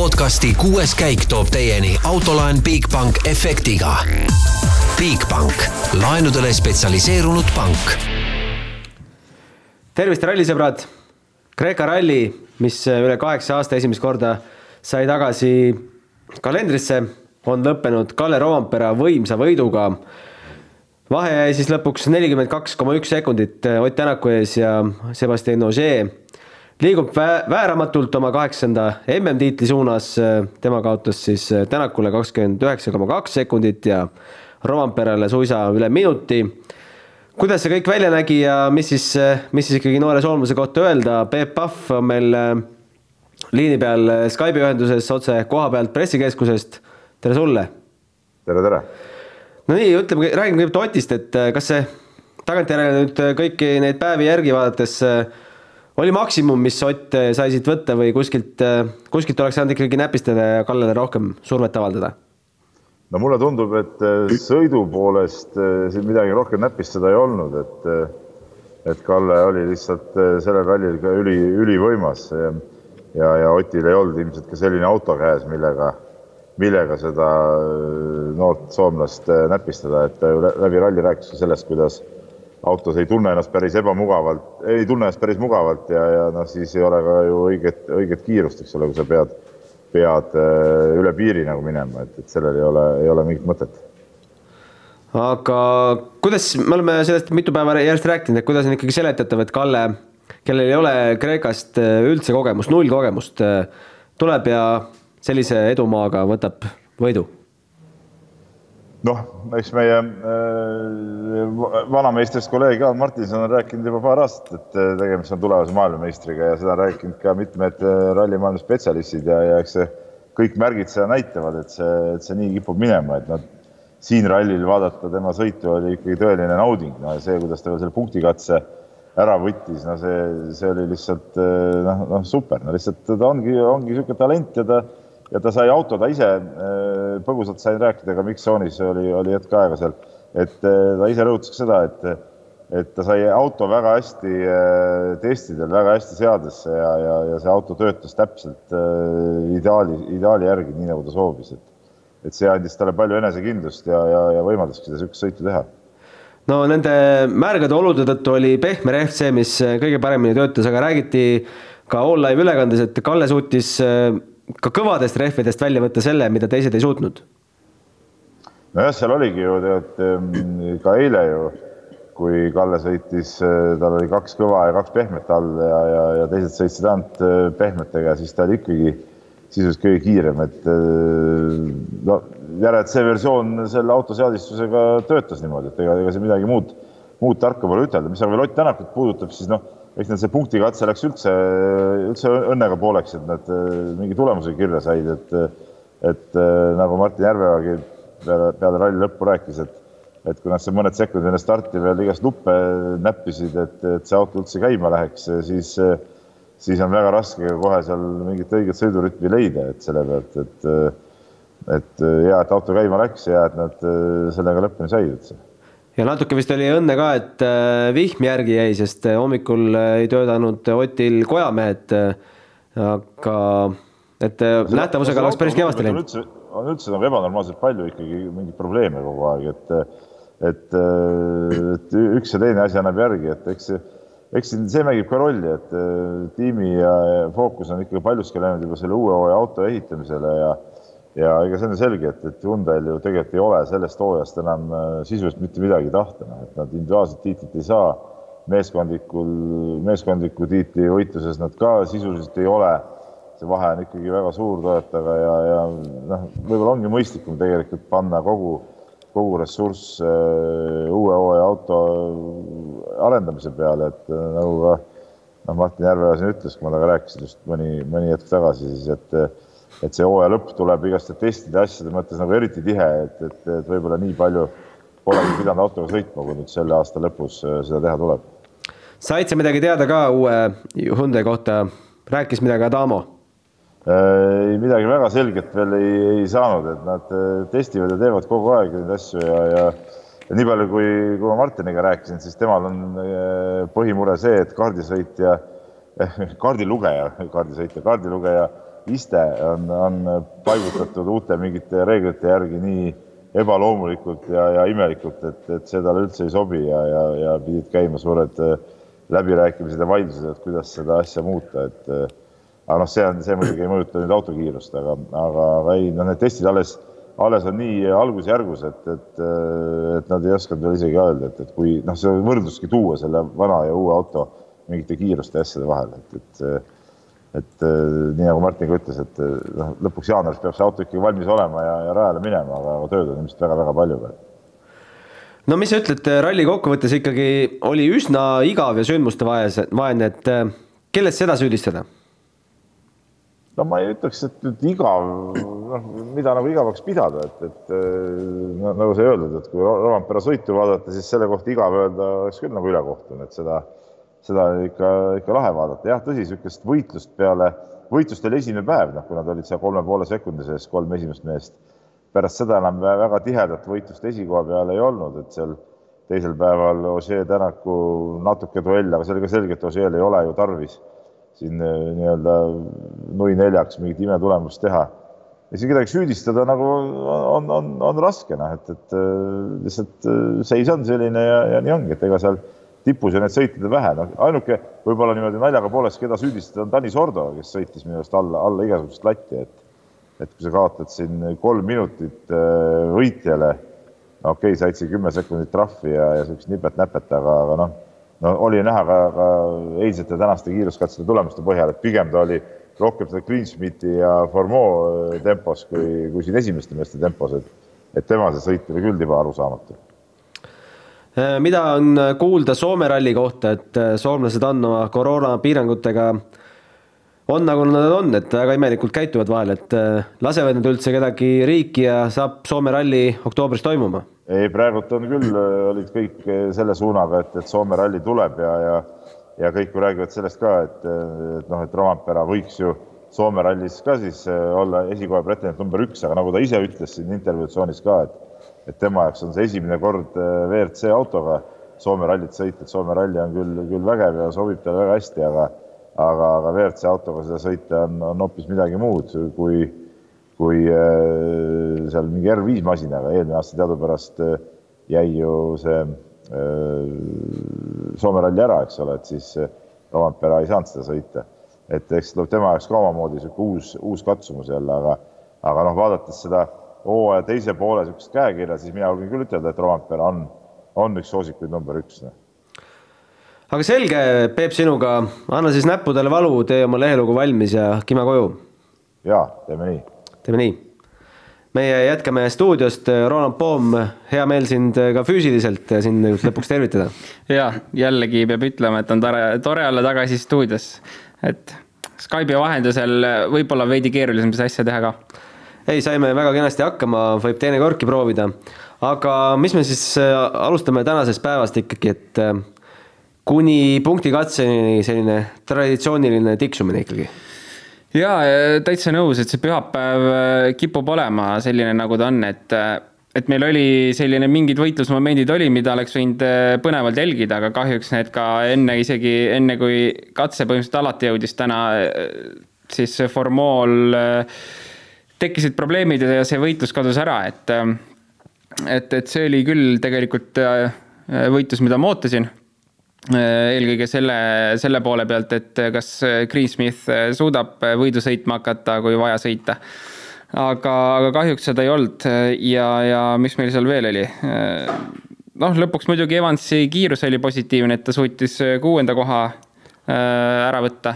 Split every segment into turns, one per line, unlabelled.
podcasti kuues käik toob teieni autolaen Bigbank efektiga. Bigbank, laenudele spetsialiseerunud pank.
tervist, rallisõbrad. Kreeka ralli, mis üle kaheksa aasta esimest korda sai tagasi kalendrisse, on lõppenud Kalle Roompere võimsa võiduga. vahe jäi siis lõpuks nelikümmend kaks koma üks sekundit Ott Tänaku ees ja Sebastian Ogier liigub vä vääramatult oma kaheksanda MM-tiitli suunas, tema kaotas siis Tänakule kakskümmend üheksa koma kaks sekundit ja Romperele suisa üle minuti. kuidas see kõik välja nägi ja mis siis, mis siis ikkagi noore soolmuse kohta öelda, Peep Pahv on meil äh, liini peal Skype'i ühenduses otse koha pealt pressikeskusest. tere sulle.
tere, tere.
no nii, ütleme, räägime kõigepealt Otist, et äh, kas see tagantjärele nüüd kõiki neid päevi järgi vaadates äh, oli maksimum, mis Ott äh, sai siit võtta või kuskilt, kuskilt oleks saanud ikkagi näpistada ja Kallele rohkem survet avaldada?
no mulle tundub, et sõidu poolest siin midagi rohkem näpistada ei olnud, et et Kalle oli lihtsalt sellel rallil ka üli, ülivõimas ja, ja Otil ei olnud ilmselt ka selline auto käes, millega millega seda noort soomlast näpistada, et ta ju läbi ralli rääkis sellest, kuidas autos ei tunne ennast päris ebamugavalt, ei tunne ennast päris mugavalt ja, ja noh, siis ei ole ka ju õiget, õiget kiirust, eks ole, kui sa pead, pead äh, üle piiri nagu minema, et, et sellel ei ole, ei ole mingit mõtet.
aga kuidas, me oleme sellest mitu päeva järjest rääkinud, et kuidas on ikkagi seletatav, et Kalle, kellel ei ole Kreekast üldse kogemust, null kogemust, tuleb ja sellise edumaaga võtab võidu?
Noh, eks meie äh, vanameistrist kolleeg Jaan Martinson on rääkinud juba paar aastat, et äh, tegemist on tulevase maailmameistriga ja seda on rääkinud ka mitmed äh, rallimaailma spetsialistid ja, ja eks see kõik märgid seda näitavad, et see, et see nii kipub minema, et noh, siin rallil vaadata tema sõitu oli ikkagi tõeline nauding, no see, kuidas ta selle punktikatse ära võttis, no see, see oli lihtsalt äh, noh, noh super, no lihtsalt ta ongi, ongi niisugune talent ja ta ja ta sai auto, ta ise, äh, põgusalt sain rääkida ka Mikssoonis, oli, oli hetk aega seal, et äh, ta ise rõhutas ka seda, et et ta sai auto väga hästi äh, testidel, väga hästi seadesse ja, ja, ja see auto töötas täpselt ideaali, ideaali järgi, nii nagu ta soovis, et et see andis talle palju enesekindlust ja, ja, ja võimaldaski seda niisugust sõitu teha.
No nende märgade olude tõttu oli pehme rehv see, mis kõige paremini töötas, aga räägiti ka all live ülekandes, et Kalle suutis ka kõvadest rehvidest välja võtta selle, mida teised ei suutnud?
nojah, seal oligi ju tead ka eile ju, kui Kalle sõitis, eh, tal oli kaks kõva ja kaks pehmet all ja, ja, ja teised sõitsid ainult eh, pehmetega, siis ta oli ikkagi sisuliselt kõige kiirem, et eh, no järelikult see versioon selle autoseadistusega töötas niimoodi, et ega, ega siin midagi muud, muud tarka pole ütelda, mis aga Ott Tänakut puudutab, siis noh eks neil see punktikatse läks üldse, üldse õnnega pooleks, et nad äh, mingi tulemuse kirja said, et, et äh, nagu Martin Järveogi peale, peale ralli lõppu rääkis, et, et kui nad seal mõned sekundid enne starti veel igast nuppe näppisid, et, et see auto üldse käima läheks, siis, siis on väga raske kohe seal mingit õiget sõidurütmi leida, et selle pealt, et, et hea, et auto käima läks ja et nad sellega lõpuni said üldse
ja natuke vist oli õnne ka, et äh, vihm järgi jäi, sest äh, hommikul äh, ei töötanud Otil kojamehed. aga et nähtavusega oleks päris kehvasti läinud.
on üldse nagu ebanormaalselt palju ikkagi mingeid probleeme kogu aeg, et, et, et üks ja teine asi annab järgi, et eks see, eks see mängib ka rolli, et tiimi ja fookus on ikkagi paljuski läinud juba selle uue hooaja auto ehitamisele ja ja ega see on selge, et, et Hyundai'l ju tegelikult ei ole sellest hooajast enam äh, sisuliselt mitte midagi tahta, noh, et nad individuaalset tiitlit ei saa, meeskondlikul, meeskondliku tiitli võitluses nad ka sisuliselt ei ole, see vahe on ikkagi väga suur toetajaga ja, ja noh, võib-olla ongi mõistlikum tegelikult panna kogu, kogu ressurss äh, uue hooaja auto arendamise peale, et äh, nagu ka noh, Martin Järveoja siin ütles, kui ma temaga rääkisin just mõni, mõni hetk tagasi, siis et et see hooaja lõpp tuleb igaste testide asjade mõttes nagu eriti tihe, et, et, et võib-olla nii palju polegi pidanud autoga sõitma, kui nüüd selle aasta lõpus äh, seda teha tuleb.
said sa midagi teada ka uue Hyundai kohta, rääkis midagi Adamo?
Äh, ei, midagi väga selget veel ei, ei saanud, et nad äh, testivad ja teevad kogu aeg neid asju ja, ja ja nii palju, kui, kui ma Martiniga rääkisin, siis temal on põhimure see, et kaardisõitja, kaardilugeja, kaardisõitja, kaardilugeja iste on, on paigutatud uute mingite reeglite järgi nii ebaloomulikult ja, ja imelikult, et, et see talle üldse ei sobi ja, ja, ja pidid käima suured äh, läbirääkimised ja vaidlused, et kuidas seda asja muuta, et äh, aga noh, see on, see muidugi ei mõjuta nüüd autokiirust, aga, aga, aga ei, noh, need testid alles, alles on nii algusjärgus, et, et, äh, et nad ei osanud veel isegi öelda, et, et kui noh, see võrdluski tuua selle vana ja uue auto mingite kiiruste ja asjade vahel, et, et et nii nagu Martin ka ütles, et noh, lõpuks jaanuaris peab see auto ikkagi valmis olema ja, ja rajale minema, aga, tööd on ilmselt väga-väga palju veel
no mis sa ütled, ralli kokkuvõttes ikkagi oli üsna igav ja sündmuste vaene, et äh, kellest seda süüdistada?
no ma ei ütleks, et nüüd igav, noh, mida nagu igavaks pidada, et, et no, nagu sai öeldud, et kui Rompera sõitu vaadata, siis selle kohta igav öelda oleks küll nagu ülekohtune, et seda, seda ikka, ikka lahe vaadata. jah, tõsi, niisugust võitlust peale, võitlust oli esimene päev, noh, kui nad olid seal kolme poole sekundi sees, kolm esimest meest pärast seda enam väga tihedat võitlust esikoha peal ei olnud, et seal teisel päeval Ožee Tänaku natuke duell, aga see oli ka selge, et Ožeel ei ole ju tarvis siin äh, nii-öelda nui neljaks mingit imetulemust teha. ja siin kedagi süüdistada nagu on, on, on raske, noh, et, et äh, lihtsalt äh, seis on selline ja, ja nii ongi, et ega seal tipus ja neid sõitjaid vähe, noh, ainuke võib-olla niimoodi naljaga poolest, keda süüdistada, on Tanis Ordo, kes sõitis minu arust alla, alla igasugust latti, et et kui sa kaotad siin kolm minutit äh, võitjale, no okei okay,, said siin kümme sekundit trahvi ja, ja niisugust nipet-näpet, aga, aga noh, no oli näha ka, ka eilsete tänaste kiiruskatsete tulemuste põhjal, et pigem ta oli rohkem seda Greensmiti ja Formeau äh, tempos kui, kui siin esimeste meeste tempos, et, et tema see sõit oli küll tiba arusaamatu
mida on kuulda Soome ralli kohta, et soomlased on oma koroonapiirangutega on nagu nad on, et väga imelikult käituvad vahel, et äh, lasevad nad üldse kedagi riiki ja saab Soome ralli oktoobris toimuma?
ei, praegult on küll, äh, olid kõik äh, selle suunaga, et, et Soome ralli tuleb ja, ja ja kõik ju räägivad sellest ka, et, et noh, et Rompera võiks ju Soome rallis ka siis olla esikoha pretendent number üks, aga nagu ta ise ütles siin intervjuutsoonis ka, et et tema jaoks on see esimene kord WRC autoga Soome rallit sõita, et Soome ralli on küll, küll vägev ja sobib talle väga hästi, aga aga, aga WRC autoga seda sõita on, on hoopis midagi muud kui, kui äh, seal mingi R5 masinaga, eelmine aasta teadupärast äh, jäi ju see äh, Soome ralli ära, eks ole, et siis Rompera ei saanud seda sõita. et eks tuleb tema jaoks ka omamoodi niisugune uus, uus katsumus jälle, aga, aga noh, vaadates seda hooaja teise poole niisugust käekirja, siis mina julgen küll ütelda, et Rompera on, on üks soosikuid number üks no
aga selge, Peep, sinuga, anna siis näppudele valu, tee oma lehelugu valmis ja kime koju.
ja teeme nii.
teeme nii. meie jätkame stuudiost, Roland Poom, hea meel sind ka füüsiliselt siin lõpuks tervitada.
ja jällegi peab ütlema, et on tore, tore olla tagasi stuudios, et Skype'i vahendusel võib-olla veidi keerulisem seda asja teha ka.
Ei, saime väga kenasti hakkama, võib teinekordki proovida. aga mis me siis alustame tänasest päevast ikkagi, et kuni punktikatseni selline traditsiooniline tiksumine ikkagi
ja täitsa nõus, et see pühapäev äh, kipub olema selline, nagu ta on, et äh, et meil oli selline mingid võitlusmomendid oli, mida oleks võinud äh, põnevalt jälgida, aga kahjuks need ka enne isegi, enne kui katse põhimõtteliselt alati jõudis täna, siis Formool tekkisid probleemid ja see võitlus kadus ära, et et, et see oli küll tegelikult võitlus, mida ma ootasin Äh, eelkõige selle, selle poole pealt, et kas Greensmith suudab võidu sõitma hakata, kui vaja sõita. aga, aga kahjuks seda ei olnud ja, ja mis meil seal veel oli? noh, lõpuks muidugi Evansi kiirus oli positiivne, et ta suutis kuuenda koha äh, ära võtta.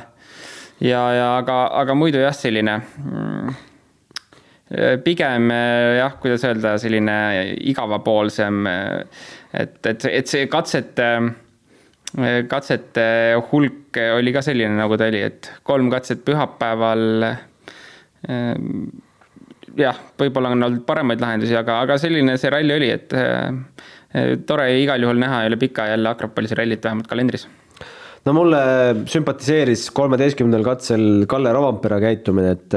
ja, ja aga, aga muidu jah, selline mm, pigem jah, kuidas öelda, selline igavapoolsem, et, et, et see katsete katsete hulk oli ka selline, nagu ta oli, et kolm katset pühapäeval. Jah, võib-olla on olnud paremaid lahendusi, aga, aga selline see ralli oli, et tore igal juhul näha üle pika jälle Akropolise rallit vähemalt kalendris
no mulle sümpatiseeris kolmeteistkümnendal katsel Kalle Rovampere käitumine, et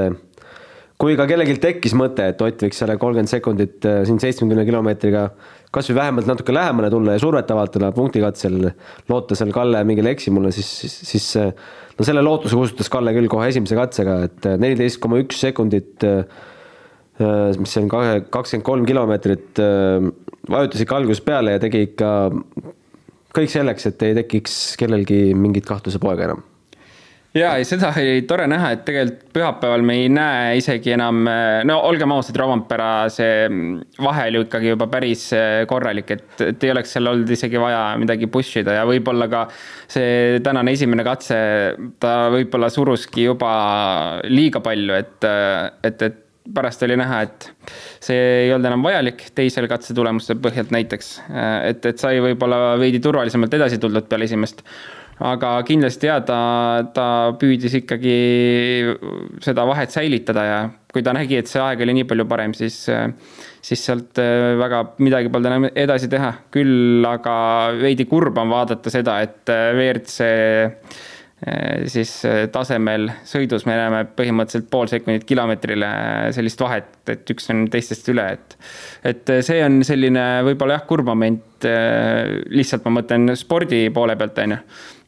kui ka kellelgi tekkis mõte, et Ott võiks selle kolmkümmend sekundit eh, siin seitsmekümne kilomeetriga kasvõi vähemalt natuke lähemale tulla ja survet avaldada punktikatsel, loota seal Kalle mingile eksimule, siis, siis, siis no selle lootuse kustutas Kalle küll kohe esimese katsega, et neliteist koma üks sekundit, mis on kakskümmend kolm kilomeetrit, vajutas ikka algusest peale ja tegi ikka kõik selleks, et ei tekiks kellelgi mingit kahtluse poega enam
ja, ei seda oli tore näha, et tegelikult pühapäeval me ei näe isegi enam, no olgem ausad, Rovampera see vahe oli ikkagi juba päris eh, korralik, et, et ei oleks seal olnud isegi vaja midagi push ida ja võib-olla ka see tänane esimene katse, ta võib-olla suruski juba liiga palju, et, et, et pärast oli näha, et see ei olnud enam vajalik teisel katse tulemuste põhjalt näiteks, et, et sai võib-olla veidi turvalisemalt edasi tuldud peale esimest aga kindlasti ja ta, ta püüdis ikkagi seda vahet säilitada ja kui ta nägi, et see aeg oli nii palju parem, siis, siis sealt äh, väga midagi polnud enam edasi teha. küll aga veidi kurb on vaadata seda, et äh, WRC siis tasemel sõidus me näeme põhimõtteliselt pool sekundit kilomeetrile sellist vahet, et üks on teistest üle, et. et see on selline võib-olla jah, kurb moment, lihtsalt ma mõtlen spordi poole pealt, on ju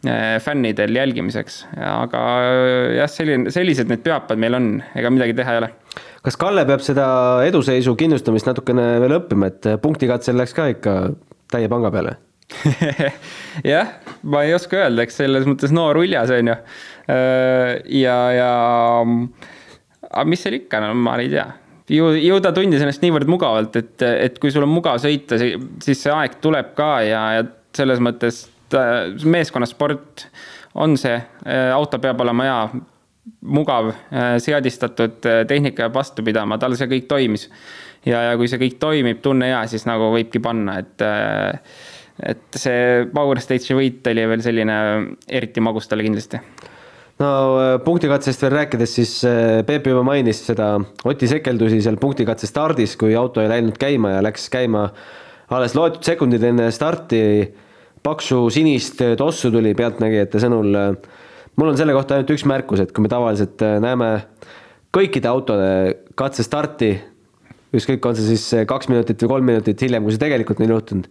Äh, fännidel jälgimiseks, aga äh, jah, selline, sellised need pühapäevad meil on, ega midagi teha ei ole.
kas Kalle peab seda eduseisu kindlustamist natukene veel õppima, et punktikatsel läks ka ikka täie panga peale
jah, ma ei oska öelda, eks selles mõttes noor uljas on ju. Äh, ja, ja aga mis seal ikka, no ma ei tea ju, ju ta tundis ennast niivõrd mugavalt, et, et kui sul on mugav sõita, siis see aeg tuleb ka ja, ja selles mõttes meeskonnasport on see, äh, auto peab olema hea, mugav, äh, seadistatud, tehnika peab vastu pidama, tal see kõik toimis. ja, ja kui see kõik toimib, tunne hea, siis nagu võibki panna, et et see Power Stage'i võit oli veel selline eriti magus talle kindlasti
no punktikatsest veel rääkides, siis Peep juba mainis seda Oti sekeldusi seal punktikatse stardis, kui auto ei läinud käima ja läks käima alles loetud sekundid enne starti paksu sinist tossu tuli pealtnägijate sõnul. mul on selle kohta ainult üks märkus, et kui me tavaliselt äh, näeme kõikide autode katsestarti, ükskõik, on see siis äh, kaks minutit või kolm minutit hiljem, kui see tegelikult on juhtunud,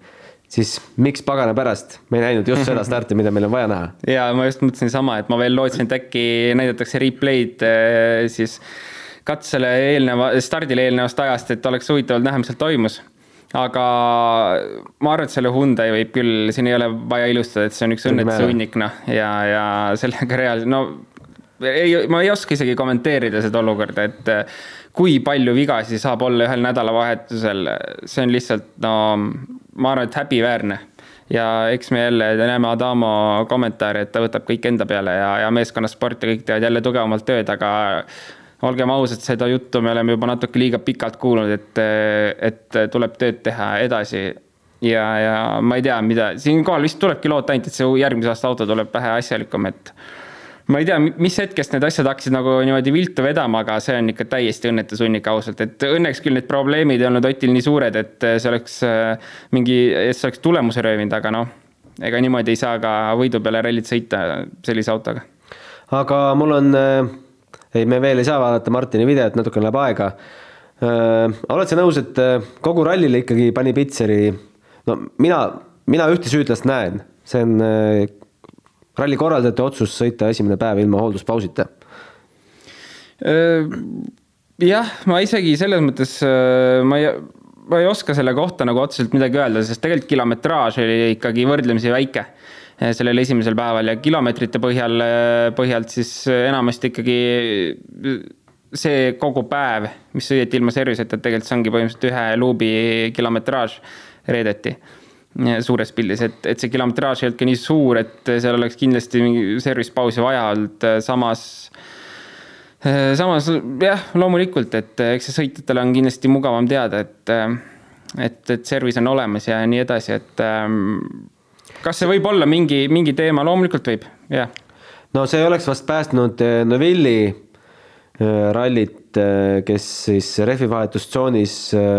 siis miks pagana pärast? Me ei näinud just seda starti, mida meil on vaja näha?
ja ma just mõtlesin sama, et ma veel lootsin, et äkki näidatakse replay'd äh, siis katsele eelneva, stardile eelnevast ajast, et oleks huvitav näha, mis seal toimus. Aga ma arvan, et selle Hyundai võib küll, siin ei ole vaja ilustada, et see on üks õnnetuse hunnik, noh, ja, ja sellega reaalselt, no ei, ma ei oska isegi kommenteerida seda olukorda, et eh, kui palju vigasi saab olla ühel nädalavahetusel, see on lihtsalt, no ma arvan, et häbiväärne. ja eks me jälle näeme Adamo kommentaari, et ta võtab kõik enda peale ja, ja meeskonnasport ja kõik teevad jälle tugevamalt tööd, aga olgem ausad, seda juttu me oleme juba natuke liiga pikalt kuulnud, et, et tuleb tööd teha edasi. ja, ja ma ei tea, mida, siinkohal vist tulebki loota ainult, et see järgmise aasta auto tuleb vähe asjalikum, et ma ei tea, mis hetkest need asjad hakkasid nagu niimoodi viltu vedama, aga see on ikka täiesti õnnetu sunnik ausalt, et õnneks küll need probleemid ei olnud Otil nii suured, et see oleks äh, mingi, see oleks tulemuse röövinud, aga noh, ega niimoodi ei saa ka võidu peale rallit sõita sellise autoga.
aga mul on äh, ei, me veel ei saa vaadata Martini videot, natuke läheb aega äh,. oled sa nõus, et kogu rallile ikkagi pani Pitseri, no mina, mina ühte süüdlast näen, see on ralli korraldajate otsus sõita esimene päev ilma hoolduspausita.
Jah, ma isegi selles mõttes ma ei, ma ei oska selle kohta nagu otseselt midagi öelda, sest tegelikult kilometraaž oli ikkagi võrdlemisi väike sellel esimesel päeval ja kilomeetrite põhjal, põhjalt siis enamasti ikkagi see kogu päev, mis sõideti ilma service'ita, et tegelikult see ongi põhimõtteliselt ühe luubi kilometraaž reedeti suures pildis, et, et see kilometraaž ei olnud ka nii suur, et seal oleks kindlasti mingi service pausi vaja olnud, samas samas jah, loomulikult, et eks see sõitjatele on kindlasti mugavam teada, et et, et service on olemas ja nii edasi, et kas see võib olla mingi, mingi teema, loomulikult võib, jah.
no see oleks vast päästnud Novilli eh, rallit, kes siis rehvivahetustsoonis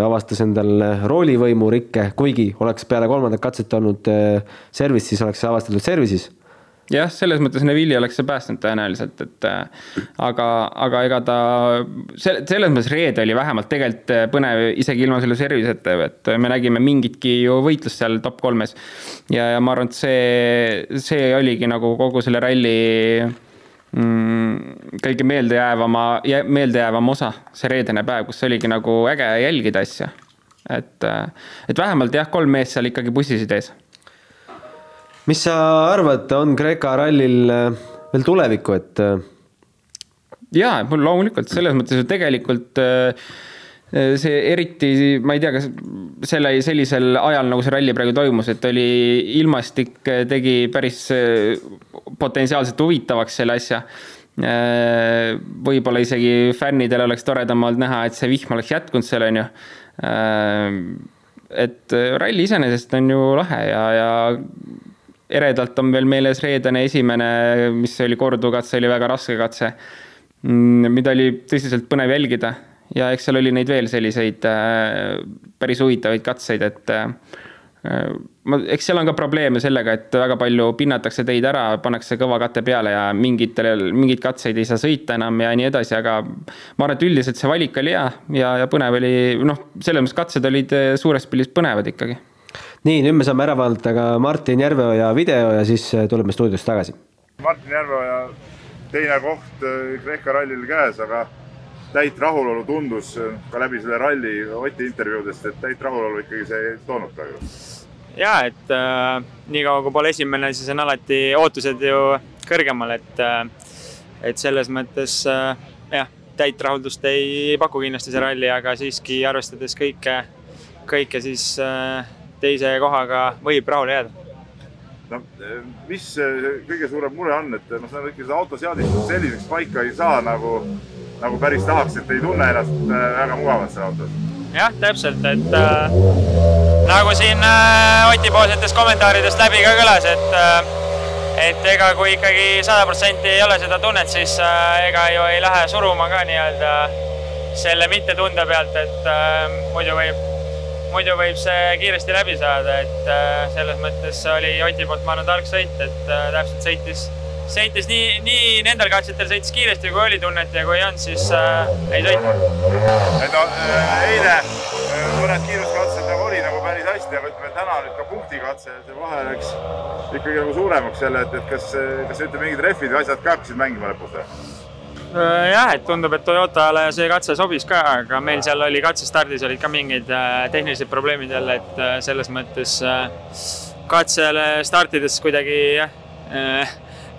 avastas endal roolivõimu rikke, kuigi oleks peale kolmandat katset olnud service, siis oleks see avastatud service'is.
jah, selles mõttes Neville'i oleks see päästnud tõenäoliselt, et äh, aga, aga ega ta, see, selles mõttes reede oli vähemalt tegelikult äh, põnev isegi ilma selle serviseta ju, et me nägime mingitki ju võitlust seal top kolmes. ja, ja ma arvan, et see, see oligi nagu kogu selle ralli mm, kõige meeldejäävama, meeldejäävam osa, see reedene päev, kus oligi nagu äge jälgida asja. et, äh, et vähemalt jah, kolm meest seal ikkagi pussisid ees
mis sa arvad, on Kreeka rallil äh, veel tulevikku, et? Äh?
jaa, mul loomulikult selles mõttes ju tegelikult äh, see eriti, ma ei tea, kas selle, sellisel ajal, nagu see ralli praegu toimus, et oli, ilmastik tegi päris potentsiaalselt huvitavaks selle asja. võib-olla isegi fännidel oleks toredam olnud näha, et see vihm oleks jätkunud seal, on ju. et ralli iseenesest on ju lahe ja, ja eredalt on veel meeles reedene esimene, mis oli kordukatse, oli väga raske katse, mm, mida oli tõsiselt põnev jälgida ja eks seal oli neid veel selliseid äh, päris huvitavaid katseid, et äh, ma, eks seal on ka probleeme sellega, et väga palju pinnatakse teid ära, pannakse kõva kate peale ja mingitel, mingeid katseid ei saa sõita enam ja nii edasi, aga ma arvan, et üldiselt see valik oli hea ja, ja põnev oli, noh, selles mõttes katsed olid suures pildis põnevad ikkagi
nii, nüüd me saame ära vaadata ka Martin Järveoja video ja siis äh, tuleme stuudiosse tagasi.
Martin Järveoja teine koht äh, Kreeka rallil käes, aga täit rahulolu tundus äh, ka läbi selle ralli Oti intervjuudest, et täit rahulolu ikkagi see ei toonud praegu.
ja et äh, niikaua kui pole esimene, siis on alati ootused ju kõrgemal, et äh, et selles mõttes äh, jah, täit rahuldust ei, ei paku kindlasti see ralli, aga siiski arvestades kõike, kõike siis äh, teise kohaga võib rahule jääda.
no mis kõige suurem mure on, et ma saan ikka seda autoseadistust selliseks paika ei saa nagu, nagu päris tahaks, et ei tunne ennast äh, väga mugavalt seal autos.
jah, täpselt, et äh, nagu siin äh, Oti poolsetest kommentaaridest läbi ka kõlas, et äh, et ega kui ikkagi sada protsenti ei ole seda tunnet, siis äh, ega ju ei lähe suruma ka nii-öelda selle mittetunde pealt, et äh, muidu võib muidu võib see kiiresti läbi saada, et äh, selles mõttes oli Oti poolt, ma arvan, tark sõit, et äh, täpselt sõitis, sõitis nii, nii nendel katsetel sõitis kiiresti, kui oli tunnet ja kui ei olnud, siis äh, ei sõitnud.
et no äh, eile äh, mõned kiiruskatsed nagu oli nagu päris hästi, aga ütleme täna nüüd ka punktikatse, see vahe läks ikkagi nagu suuremaks jälle, et, et kas, kas ütleme mingid rehvid või asjad ka hakkasid mängima lõpus või?
Äh, jah, et tundub, et Toyotale see katse sobis ka, aga meil seal oli katsestardis olid ka mingid äh, tehnilised probleemid jälle, et selles mõttes katsele startides kuidagi jah,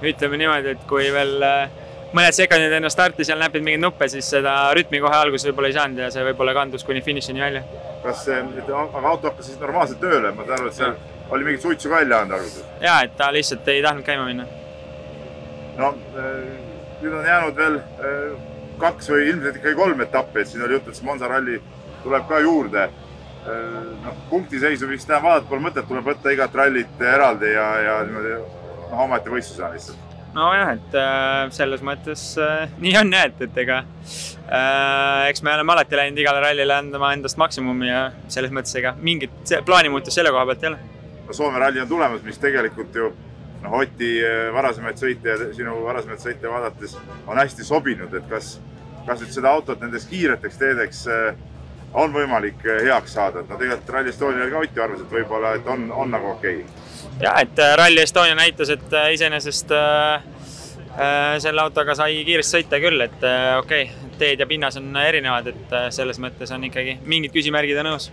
ütleme niimoodi, et kui veel mõned sekundid enne starti seal näpid mingeid nuppe, siis seda rütmi kohe alguses võib-olla ei saanud ja see võib-olla kandus kuni finišini välja.
kas see, aga auto hakkas siis normaalselt tööle, ma saan aru, et seal oli mingit suitsu ka välja andnud alguses?
ja, et ta lihtsalt ei tahtnud käima minna.
no nüüd on jäänud veel äh, kaks või ilmselt ikkagi kolm etappi, et siin oli juttu, et see Monza ralli tuleb ka juurde. Äh, noh, punktiseisu vist enam vaadata pole mõtet, tuleb võtta igat rallit eraldi ja, ja niimoodi noh, omaette võistlusena lihtsalt.
nojah, et äh, selles mõttes äh, nii on jah, et, et ega äh, eks me oleme alati läinud igale rallile andma endast maksimumi ja selles mõttes ega mingit plaanimuutust selle koha pealt ei ole.
no Soome ralli on tulemas, mis tegelikult ju noh, Oti eh, varasemaid sõite ja sinu varasemaid sõite vaadates on hästi sobinud, et kas, kas nüüd seda autot nendeks kiireteks teedeks eh, on võimalik eh, heaks saada, et no tegelikult Rally Estonial ka Ott ju arvas, et võib-olla, et on, on nagu okei okay..
Ja et Rally Estonia näitas, et iseenesest äh, selle autoga sai kiiresti sõita küll, et äh, okei okay,, teed ja pinnas on erinevad, et äh, selles mõttes on ikkagi mingid küsimärgid on õhus.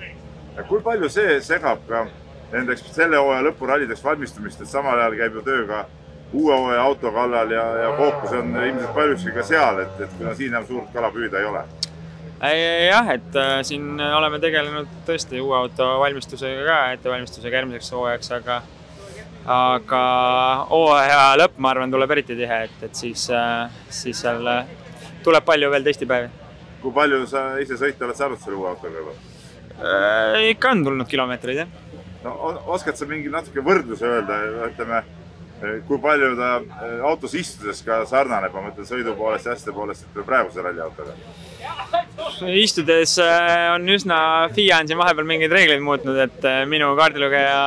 kui palju see segab ka nendeks selle hooaja lõpurallideks valmistumist, et samal ajal käib ju töö ka uue hooaja auto kallal ja, ja fookus on ilmselt paljuski ka seal, et, et kuna siin enam suurt kala püüda ei ole.
jah, et äh, siin oleme tegelenud tõesti uue auto valmistusega ka, ettevalmistusega järgmiseks hooajaks, aga aga hooaja lõpp, ma arvan, tuleb eriti tihe, et, et siis, äh, siis seal äh, tuleb palju veel testipäevi.
kui palju sa ise sõita oled saanud selle uue autoga juba?
ikka on tulnud kilomeetreid, jah
no oskad sa mingi natuke võrdluse öelda, ütleme, kui palju ta eh, autos istudes ka sarnaneb, ma mõtlen sõidu poolest ja asjade poolest, ütleme praeguse ralliautoga?
istudes on üsna, FIA on siin vahepeal mingeid reegleid muutnud, et minu kaardilugeja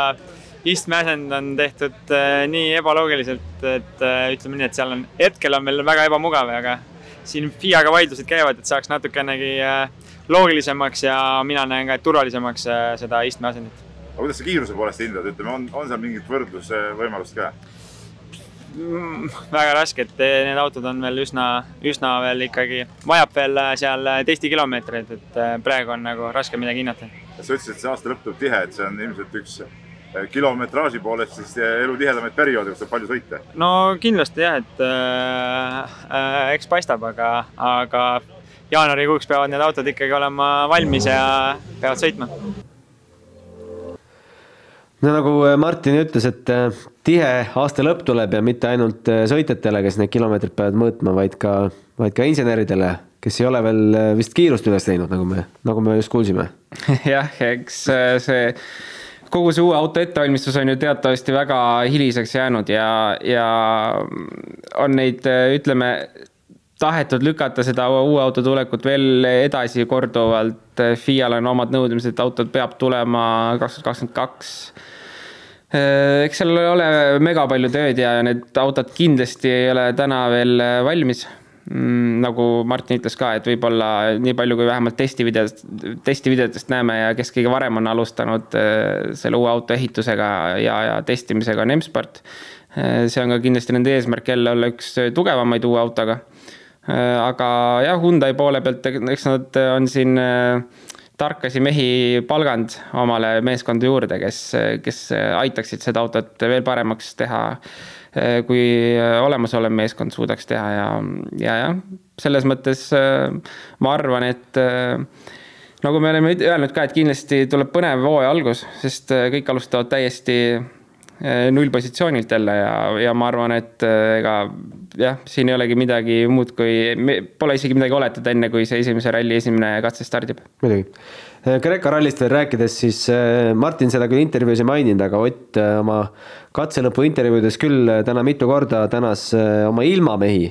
istmeasend on tehtud äh, nii ebaloogiliselt, et äh, ütleme nii, et seal on, hetkel on meil väga ebamugav, aga siin FIA-ga vaidlused käivad, et saaks natukenegi äh, loogilisemaks ja mina näen ka, et turvalisemaks seda istmeasendit.
aga kuidas sa kiiruse poolest hindad, ütleme, on, on seal mingit võrdlusvõimalust ka?
Mm, väga raske, et need autod on veel üsna, üsna veel ikkagi, vajab veel seal testikilomeetreid, et praegu on nagu raske midagi hinnata.
sa ütlesid, et see aasta lõpp tuleb tihe, et see on ilmselt üks kilometraaži poolest siis elu tihedamaid perioode, kus saab palju sõita?
no kindlasti jah, et äh, äh, eks paistab, aga, aga jaanuarikuuks peavad need autod ikkagi olema valmis ja peavad sõitma.
no nagu Martin ütles, et tihe aasta lõpp tuleb ja mitte ainult sõitjatele, kes need kilomeetrid peavad mõõtma, vaid ka, vaid ka inseneridele, kes ei ole veel vist kiirust üles teinud, nagu me, nagu me just kuulsime.
jah, eks see kogu see uue auto ettevalmistus on ju teatavasti väga hiliseks jäänud ja, ja on neid, ütleme, tahetud lükata seda uue auto tulekut veel edasi korduvalt. FIA-l on omad nõudmised, et autod peab tulema kaks tuhat kakskümmend kaks eks seal ei ole mega palju tööd ja need autod kindlasti ei ole täna veel valmis nagu Martin ütles ka, et võib-olla nii palju, kui vähemalt testivideost, testivideotest näeme ja kes kõige varem on alustanud äh, selle uue auto ehitusega ja, ja testimisega on M-Sport. Äh, see on ka kindlasti nende eesmärk jälle olla üks tugevamaid uue autoga. Äh, aga jah, Hyundai poole pealt, eks nad on siin tarkasi mehi palganud omale meeskonda juurde, kes, kes aitaksid seda autot veel paremaks teha Äh, kui äh, olemasolev meeskond suudaks teha ja, ja jah, selles mõttes äh, ma arvan, et nagu me oleme öelnud ka, et kindlasti tuleb põnev hooaja algus, sest kõik alustavad täiesti nullpositsioonilt jälle ja, ja ma arvan, et ega jah, siin ei olegi midagi muud kui, pole isegi midagi oletada, enne kui see esimese ralli esimene katse stardib.
muidugi Kreeka rallist veel rääkides, siis äh, Martin seda küll intervjuus ei maininud, aga Ott äh, oma katselõpu intervjuudes küll äh, täna mitu korda tänas oma ilmamehi,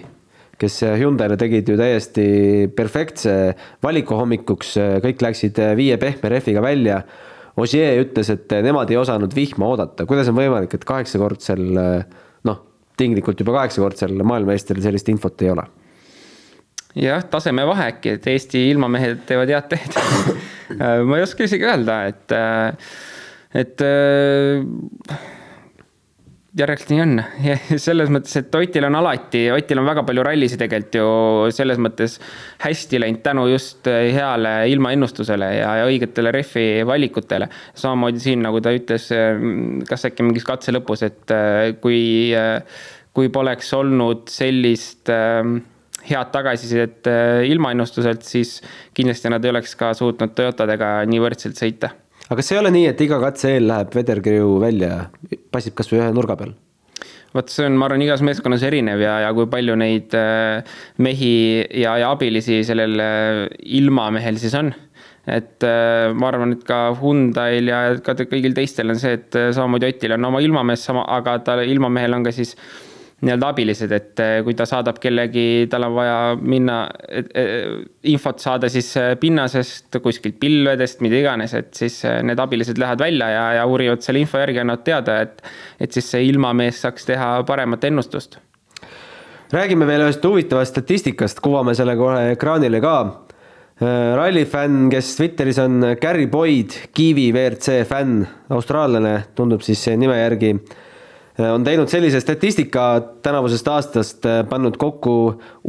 kes Hyundai'le tegid ju täiesti perfektse valiku hommikuks, kõik läksid viie pehme rehviga välja. Ogier ütles, et nemad ei osanud vihma oodata, kuidas on võimalik, et kaheksakordsel noh, tinglikult juba kaheksakordsel maailmameistril sellist infot ei ole
jah, tasemevahe äkki, et Eesti ilmamehed teevad head teed äh, ma ei oska isegi öelda, et, äh, et äh, järelikult nii on. selles mõttes, et Otil on alati, Otil on väga palju rallisid tegelikult ju selles mõttes hästi läinud tänu just heale ilmaennustusele ja, ja õigetele rehvi valikutele. samamoodi siin, nagu ta ütles, kas äkki mingis katse lõpus, et kui, kui poleks olnud sellist äh, head tagasisidet äh, ilmaennustuselt, siis kindlasti nad ei oleks ka suutnud Toyotadega nii võrdselt sõita.
aga kas ei ole nii, et iga katse eel läheb vedelkirju välja, passib kasvõi ühe nurga peal?
vot see on, ma arvan, igas meeskonnas erinev ja, ja kui palju neid äh, mehi ja, ja abilisi sellel äh, ilmamehel siis on. et ma arvan, et ka Hyundai'l ja ka kõigil teistel on see, et samamoodi Otil on oma ilmamees sama, aga tal ilmamehel on ka siis äh, nii-öelda abilised, et eh, kui ta saadab kellegi, tal on vaja minna, infot saada siis eh, pinnasest, kuskilt pilvedest, mida iganes, et siis eh, need abilised lähevad välja ja, ja uurivad selle info järgi, annavad teada, et, et siis see ilmamees saaks teha paremat ennustust.
räägime veel ühest huvitavast statistikast, kuvame selle kohe ekraanile ka. ralli fänn, kes Twitteris on Gary Boyd, Kiwi WRC fänn, austraallane, tundub siis nime järgi on teinud sellise statistika tänavusest aastast, äh, pannud kokku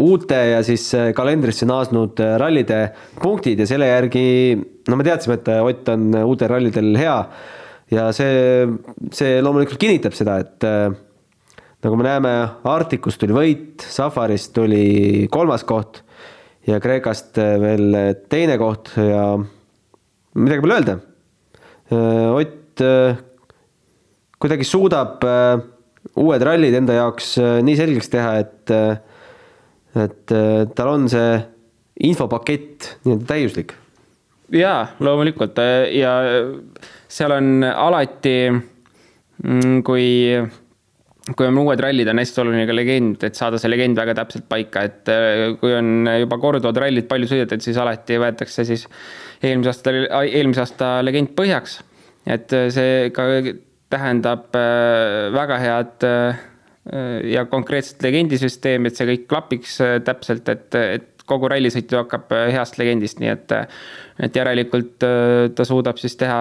uute ja siis äh, kalendrisse naasnud rallide punktid ja selle järgi, no me teadsime, et Ott on uutel rallidel hea ja see, see loomulikult kinnitab seda, et nagu me näeme, Arktikust tuli võit, Safarist tuli kolmas koht ja Kreekast veel teine koht ja midagi pole öelda. Ott kuidagi suudab äh, uued rallid enda jaoks äh, nii selgeks teha, et, äh, et tal on see infopakett nii-öelda täiuslik.
jaa, loomulikult ja seal on alati, mm, kui, kui on uued rallid, on hästi oluline ka legend, et saada see legend väga täpselt paika, et kui on juba korduvad rallid palju sõidetud, siis alati võetakse siis eelmise aasta, eelmise aasta legend põhjaks. et see ka tähendab väga head ja konkreetset legendisüsteemi, et see kõik klapiks täpselt, et, et kogu rallisõit ju hakkab äh, heast legendist, nii et, äh, et järelikult äh, ta suudab siis teha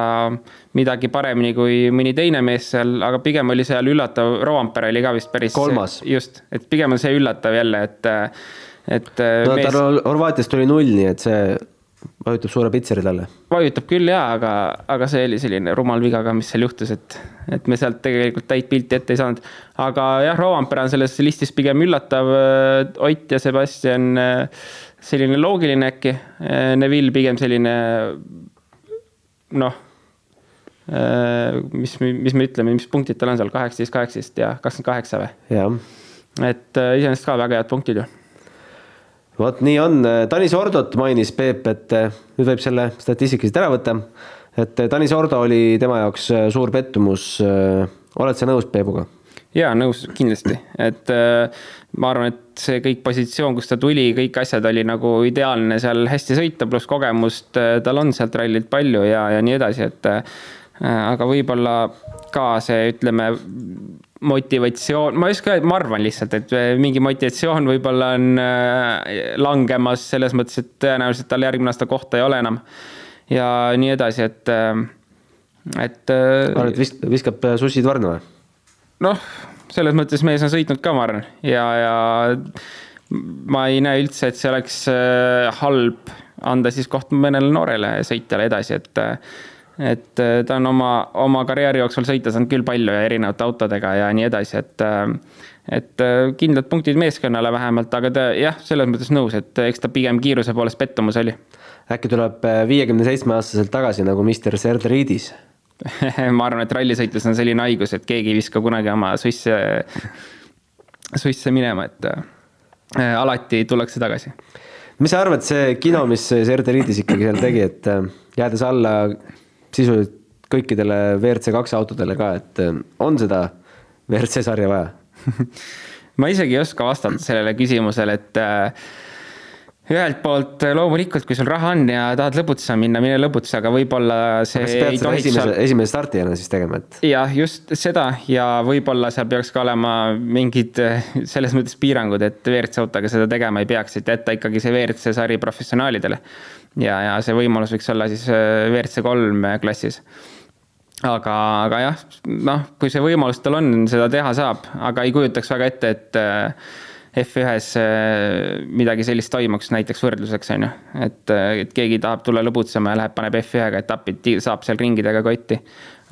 midagi paremini kui mõni teine mees seal, aga pigem oli seal üllatav, Rovampere oli ka vist päris.
kolmas.
just, et pigem on see üllatav jälle, et, et.
no mees... tal Horvaatiast tuli null, nii et see vajutab suure pitseri talle.
vajutab küll jaa, aga, aga see oli selline rumal viga ka, mis seal juhtus, et, et me sealt tegelikult täit pilti ette ei saanud. aga jah, Rovanpera on selles listis pigem üllatav. Ott ja Sebastian selline loogiline äkki. Neville pigem selline noh, mis, mis me ütleme, mis punktid tal on seal, kaheksateist, kaheksateist ja kakskümmend kaheksa või? et iseenesest ka väga head punktid ju
vot nii on, Tanis Ordot mainis Peep, et eh, nüüd võib selle statistika siit ära võtta. et eh, Tanis Ordo oli tema jaoks eh, suur pettumus. oled sa nõus Peebuga?
jaa, nõus kindlasti, et ma arvan, et see kõik positsioon, kus ta tuli, kõik asjad oli nagu ideaalne seal hästi sõita, pluss kogemust tal on sealt rallilt palju ja, ja nii edasi, et aga võib-olla ka see, ütleme motivatsioon, ma ei oska ma arvan lihtsalt, et äh, mingi motivatsioon võib-olla on äh, langemas selles mõttes, et tõenäoliselt tal järgmine aasta kohta ei ole enam. ja nii edasi, et, äh, et.
arvad, viskab, viskab sussid varna või?
noh, selles mõttes mees on sõitnud ka, ma arvan, ja, ja ma ei näe üldse, et see oleks halb anda siis koht mõnele noorele sõitjale edasi, et et äh, ta on oma, oma karjääri jooksul sõita saanud küll palju ja erinevate autodega ja nii edasi, et äh, et äh, kindlad punktid meeskonnale vähemalt, aga ta jah, selles mõttes nõus, et eks ta pigem kiiruse poolest pettumus oli.
äkki tuleb viiekümne seitsme aastaselt tagasi nagu Mister Serdridis
ma arvan, et rallisõitlus on selline haigus, et keegi ei viska kunagi oma susse, susse minema, et alati tullakse tagasi.
mis sa arvad, see kino, mis Serdridis ikkagi seal tegi, et jäädes alla sisuliselt kõikidele WRC kaks autodele ka, et eh, on seda WRC sarja vaja
ma isegi ei oska vastata sellele küsimusele, et äh, ühelt poolt loomulikult, kui sul raha on ja tahad lõbutsema minna, mine lõbutse, aga võib-olla see
kas pead seda esimese seal..., esimese startijana siis tegema, et?
jah, just seda ja võib-olla seal peaks ka olema mingid selles mõttes piirangud, et WRC autoga seda tegema ei peaks, et jätta ikkagi see WRC sari professionaalidele ja, ja see võimalus võiks olla siis äh, WRC kolm klassis. aga, aga jah, noh, kui see võimalus tal on, seda teha saab, aga ei kujutaks väga ette, et äh, F1-s äh, midagi sellist toimuks näiteks võrdluseks, on ju. et, et keegi tahab tulla lõbutsema ja läheb, paneb F1-ga etappi, saab seal ringidega kotti.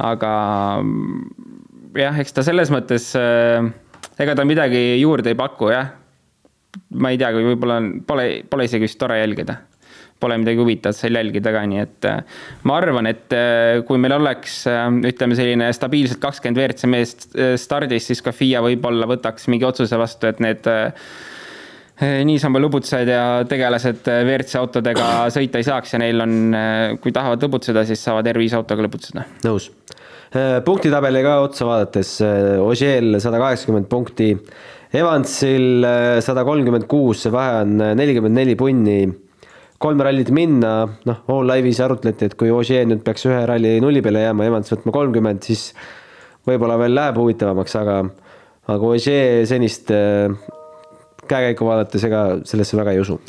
aga jah, eks ta selles mõttes, ega ta midagi juurde ei paku, jah. ma ei tea, kui võib-olla pole, pole isegi vist tore jälgida pole midagi huvitavat seal jälgida ka, nii et äh, ma arvan, et äh, kui meil oleks, äh, ütleme, selline stabiilselt kakskümmend WRC meest stardis, siis ka FIA võib-olla võtaks mingi otsuse vastu, et need niisama lõbutsejad ja tegelased WRC autodega sõita ei saaks ja neil on, kui tahavad lõbutseda, siis saavad R5 autoga lõbutseda.
nõus. punktitabeliga otsa vaadates, Ožeel sada kaheksakümmend punkti, Evansil sada kolmkümmend kuus, see vahe on nelikümmend neli punni kolm rallit minna, noh, All Live'is arutleti, et kui Ogier nüüd peaks ühe ralli nulli peale jääma, Evans võtma kolmkümmend, siis võib-olla veel läheb huvitavamaks, aga, aga Ogier senist äh, käekäiku vaadates, ega sellesse väga ei usu.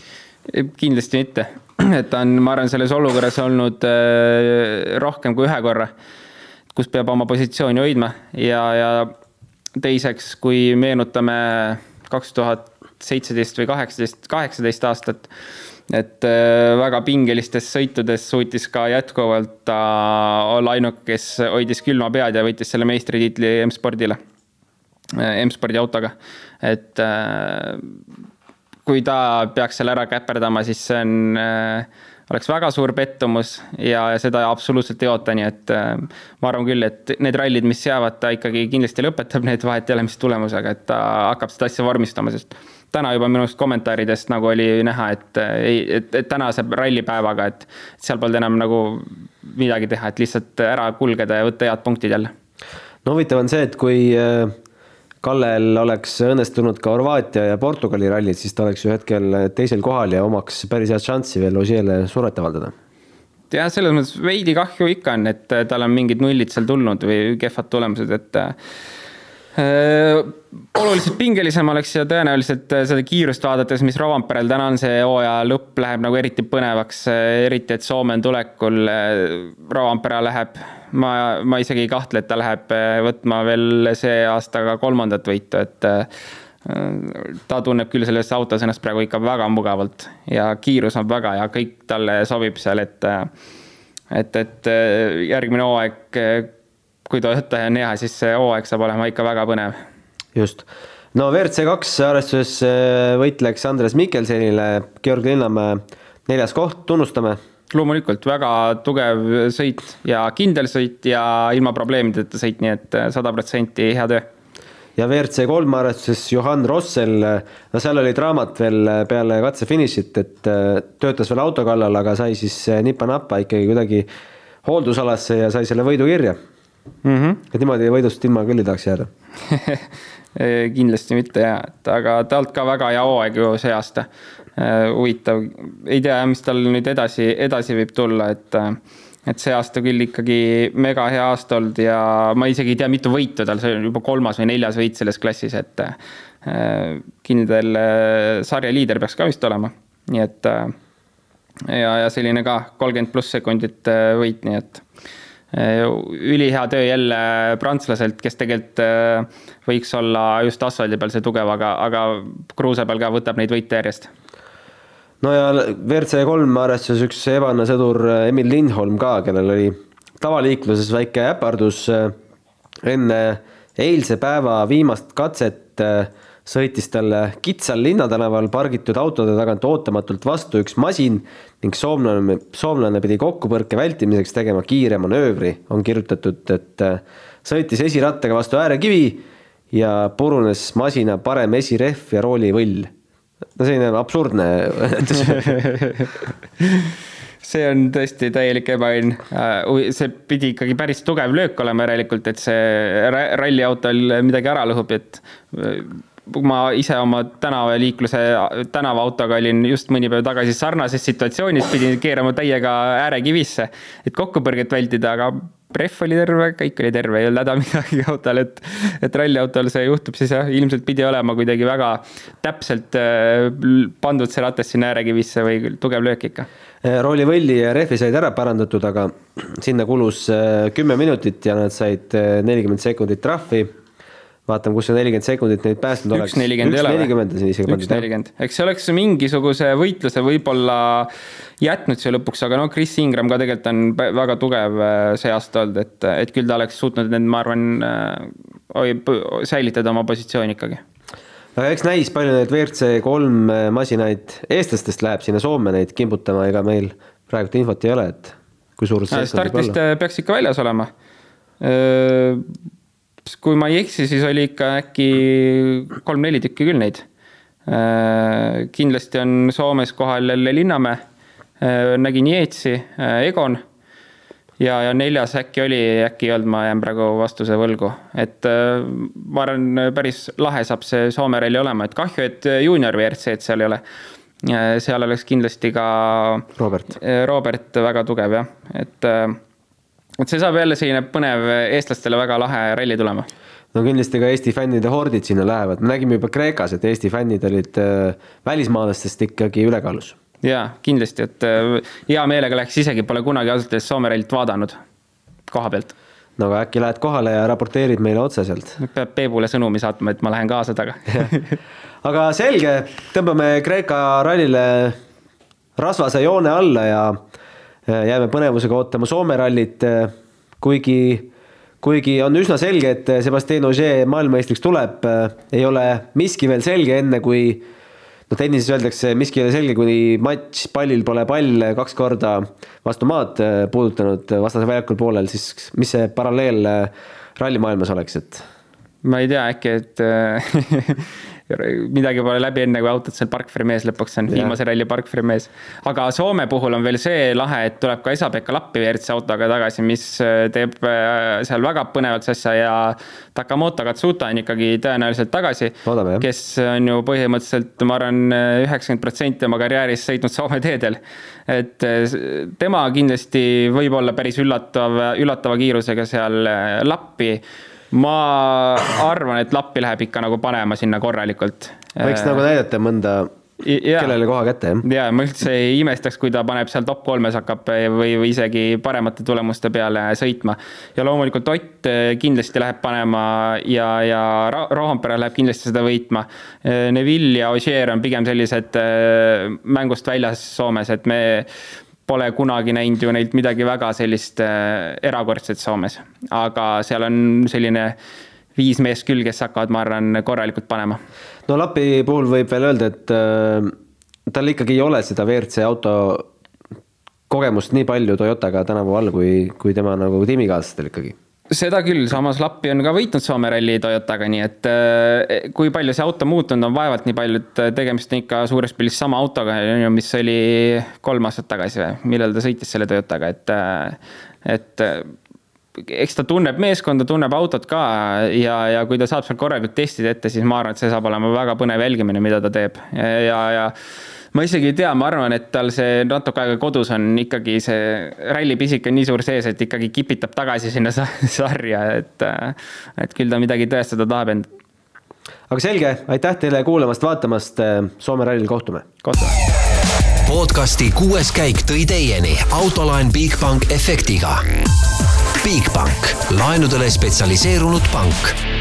kindlasti mitte, et ta on, ma arvan, selles olukorras olnud äh, rohkem kui ühe korra, kus peab oma positsiooni hoidma ja, ja teiseks, kui meenutame kaks tuhat seitseteist või kaheksateist, kaheksateist aastat et äh, väga pingelistes sõitudes suutis ka jätkuvalt ta olla ainuke, kes hoidis külma pead ja võitis selle meistritiitli M-spordile, äh, M-spordi autoga. et äh, kui ta peaks selle ära käperdama, siis see on, oleks väga suur pettumus ja seda absoluutselt ei oota, nii et ma arvan küll, et need rallid, mis jäävad, ta ikkagi kindlasti lõpetab need, vahet ei ole, mis tulemusega, et ta hakkab seda asja vormistama, sest täna juba minu arust kommentaaridest nagu oli näha, et ei, et, et tänase rallipäevaga, et seal polnud enam nagu midagi teha, et lihtsalt ära kulgeda ja võtta head punktid jälle.
no huvitav on see, et kui äh, Kallel oleks õnnestunud ka Horvaatia ja Portugali rallid, siis ta oleks ju hetkel teisel kohal ja omaks päris head šanssi veel Ožeele survet avaldada
jah, selles mõttes veidi kahju ikka on, et tal on mingid nullid seal tulnud või kehvad tulemused, et Äh, oluliselt pingelisem oleks ja tõenäoliselt äh, seda kiirust vaadates, mis Rovanperel täna on, see hooaja lõpp läheb nagu eriti põnevaks, äh, eriti et Soome on tulekul. Rovanpera läheb, ma, ma isegi ei kahtle, et ta läheb võtma veel see aasta ka kolmandat võitu, et ta tunneb küll selles autos ennast praegu ikka väga mugavalt ja kiirus on väga ja kõik talle sobib seal, et et, et järgmine hooaeg kui Toyota on hea, siis see hooaeg saab olema ikka väga põnev.
just, no WRC kaks arvestuses äh, võitleks Andres Mikkelsenile, Georg Linnamäe neljas koht, tunnustame.
loomulikult väga tugev sõit ja kindel sõit ja ilma probleemideta sõit, nii et äh, sada protsenti hea töö
ja WRC kolm arvestuses Johan Rossel, no seal oli draamat veel peale katse finišit, et äh, töötas veel auto kallal, aga sai siis nipa-napa ikkagi kuidagi hooldusalasse ja sai selle võidu kirja mm. -hmm. et niimoodi võidust ilma küll ei tahaks jääda
kindlasti mitte ja, et aga talt ka väga hea hooaeg ju see aasta. Äh, huvitav, ei tea, mis tal nüüd edasi, edasi võib tulla, et et see aasta küll ikkagi mega hea aasta olnud ja ma isegi ei tea, mitu võitu tal, see on juba kolmas või neljas võit selles klassis, et äh, kindel äh, sarja liider peaks ka vist olema, nii et ja, ja selline ka kolmkümmend pluss sekundit võit, nii et Äh, ülihea töö jälle prantslaselt, kes tegelikult äh, võiks olla just asfaldi peal see tugev, aga, aga kruusa peal ka võtab neid võite järjest.
no ja WRC kolm arvestuses üks ebaõnne sõdur äh, Emil Lindholm ka, kellel oli tavaliikluses väike äpardus enne eilse päeva viimast katset sõitis talle kitsal linnatänaval pargitud autode tagant ootamatult vastu üks masin ning soomlane, soomlane pidi kokkupõrke vältimiseks tegema kiire manöövri, on kirjutatud, et äh, sõitis esirattaga vastu äärekivi ja purunes masina parem esirehv ja roolivõll. no selline absurdne
see on tõesti täielik ebaõnn. Äh, see pidi ikkagi päris tugev löök olema järelikult, et see ralliautol midagi ära lõhub, et äh, ma ise oma tänavaliikluse, tänavaautoga olin just mõni päev tagasi sarnases situatsioonis, pidin keerama täiega äärekivisse, et kokkupõrget vältida, aga rehv oli terve, kõik oli terve, ei olnud häda midagi autol, et, et ralliautol see juhtub, siis jah, ilmselt pidi olema kuidagi väga täpselt äh, pandud see ratas sinna äärekivisse või tugev löök ikka.
Äh, roolivõlli ja rehvi said ära parandatud, aga sinna kulus äh, kümme minutit ja nad said nelikümmend sekundit trahvi vaatame, kus see nelikümmend sekundit neid päästnud
oleks. üks nelikümmend ei ole
või? nelikümmend on siin isegi
pandud. üks nelikümmend, eks see oleks mingisuguse võitluse võib-olla jätnud siia lõpuks, aga no Chris Ingram ka tegelikult on väga tugev äh, see aasta olnud, et, et küll ta oleks suutnud need, ma arvan, äh, säilitada oma positsiooni ikkagi
aga eks näis, palju neid WRC kolm äh, masinaid eestlastest läheb sinna Soome neid kimbutama, ega meil praegu infot ei ole, et kui suur see
startist peaks ikka väljas olema kui ma ei eksi, siis oli ikka äkki kolm-neli tükki küll neid. Äh, kindlasti on Soomes kohal jälle Linnamäe, äh, nägin Jeetsi, äh, Egon. Ja, ja neljas äkki oli, äkki ei olnud, ma jään praegu vastuse võlgu, et ma arvan, päris lahe saab see Soome ralli olema, et kahju, et juunior WRC-d seal ei ole. seal oleks kindlasti ka
Robert,
Robert väga tugev jah, et et see saab jälle selline põnev, eestlastele väga lahe ralli tulema.
no kindlasti ka Eesti fännide hordid sinna lähevad, me nägime juba Kreekas, et Eesti fännid olid äh, välismaalastest ikkagi ülekaalus.
jaa, kindlasti, et äh, hea meelega läheks, isegi pole kunagi ausalt öeldes Soome rallit vaadanud koha pealt.
no aga äkki lähed kohale ja raporteerid meile otse sealt?
peab Peebule sõnumi saatma, et ma lähen kaasa taga
aga selge, tõmbame Kreeka rallile rasvase joone alla ja jääme põnevusega ootama Soome rallit, äh, kuigi, kuigi on üsna selge, et äh, Sebastian Ogier maailmameistriks tuleb, ei ole miski veel selge, enne kui no tennises öeldakse, miski ei ole selge, kuni matš, pallil pole pall kaks korda vastu maad puudutanud vastase väljakul poolel, siis mis see paralleel rallimaailmas oleks, et?
ma ei tea, äkki, et midagi pole läbi enne, kui autot seal Parkfri mees lõpuks on, viimase ralli Parkfri mees. aga Soome puhul on veel see lahe, et tuleb ka Esa-Pekka Lappi WRC autoga tagasi, mis teeb seal väga põnevaks asja ja Takamoto Katsuta on ikkagi tõenäoliselt tagasi. kes on ju põhimõtteliselt, ma arvan, üheksakümmend protsenti oma karjäärist sõitnud Soome teedel. et tema kindlasti võib olla päris üllatav, üllatava kiirusega seal lappi ma arvan, et lappi läheb ikka nagu panema sinna korralikult.
võiks nagu näidata mõnda kellele koha kätte, jah?
ja ma üldse ei imestaks, kui ta paneb seal top kolmes hakkab või, või isegi paremate tulemuste peale sõitma. ja loomulikult Ott eh, kindlasti läheb panema ja, ja Rohompere läheb kindlasti seda võitma. Eh, Neville ja Ogier on pigem sellised eh, mängust väljas Soomes, et me pole kunagi näinud ju neilt midagi väga sellist erakordset Soomes, aga seal on selline viis meest küll, kes hakkavad, ma arvan, korralikult panema.
no Lapi puhul võib veel öelda, et äh, tal ikkagi ei ole seda WRC auto kogemust nii palju Toyotaga tänavu all, kui, kui tema nagu tiimikaaslastel ikkagi
seda küll, samas Lappi on ka võitnud Soome ralli Toyotaga, nii et äh, kui palju see auto muutunud on, vaevalt nii palju, et tegemist on ikka suures pildis sama autoga, mis oli kolm aastat tagasi või, millal ta sõitis selle Toyotaga, et äh, et eks ta tunneb meeskonda, tunneb autot ka ja, ja kui ta saab seal korralikult testid ette, siis ma arvan, et see saab olema väga põnev jälgimine, mida ta teeb. Ja, ja ma isegi ei tea, ma arvan, et tal see natuke aega kodus on ikkagi see rallipisik on nii suur sees, et ikkagi kipitab tagasi sinna sarja, et, et küll ta midagi tõestada tahab end.
aga selge, aitäh teile kuulamast-vaatamast, Soome rallil kohtume.
kohtume
podcasti kuues käik tõi teieni autolaen Bigbank efektiga Bigbank, laenudele spetsialiseerunud pank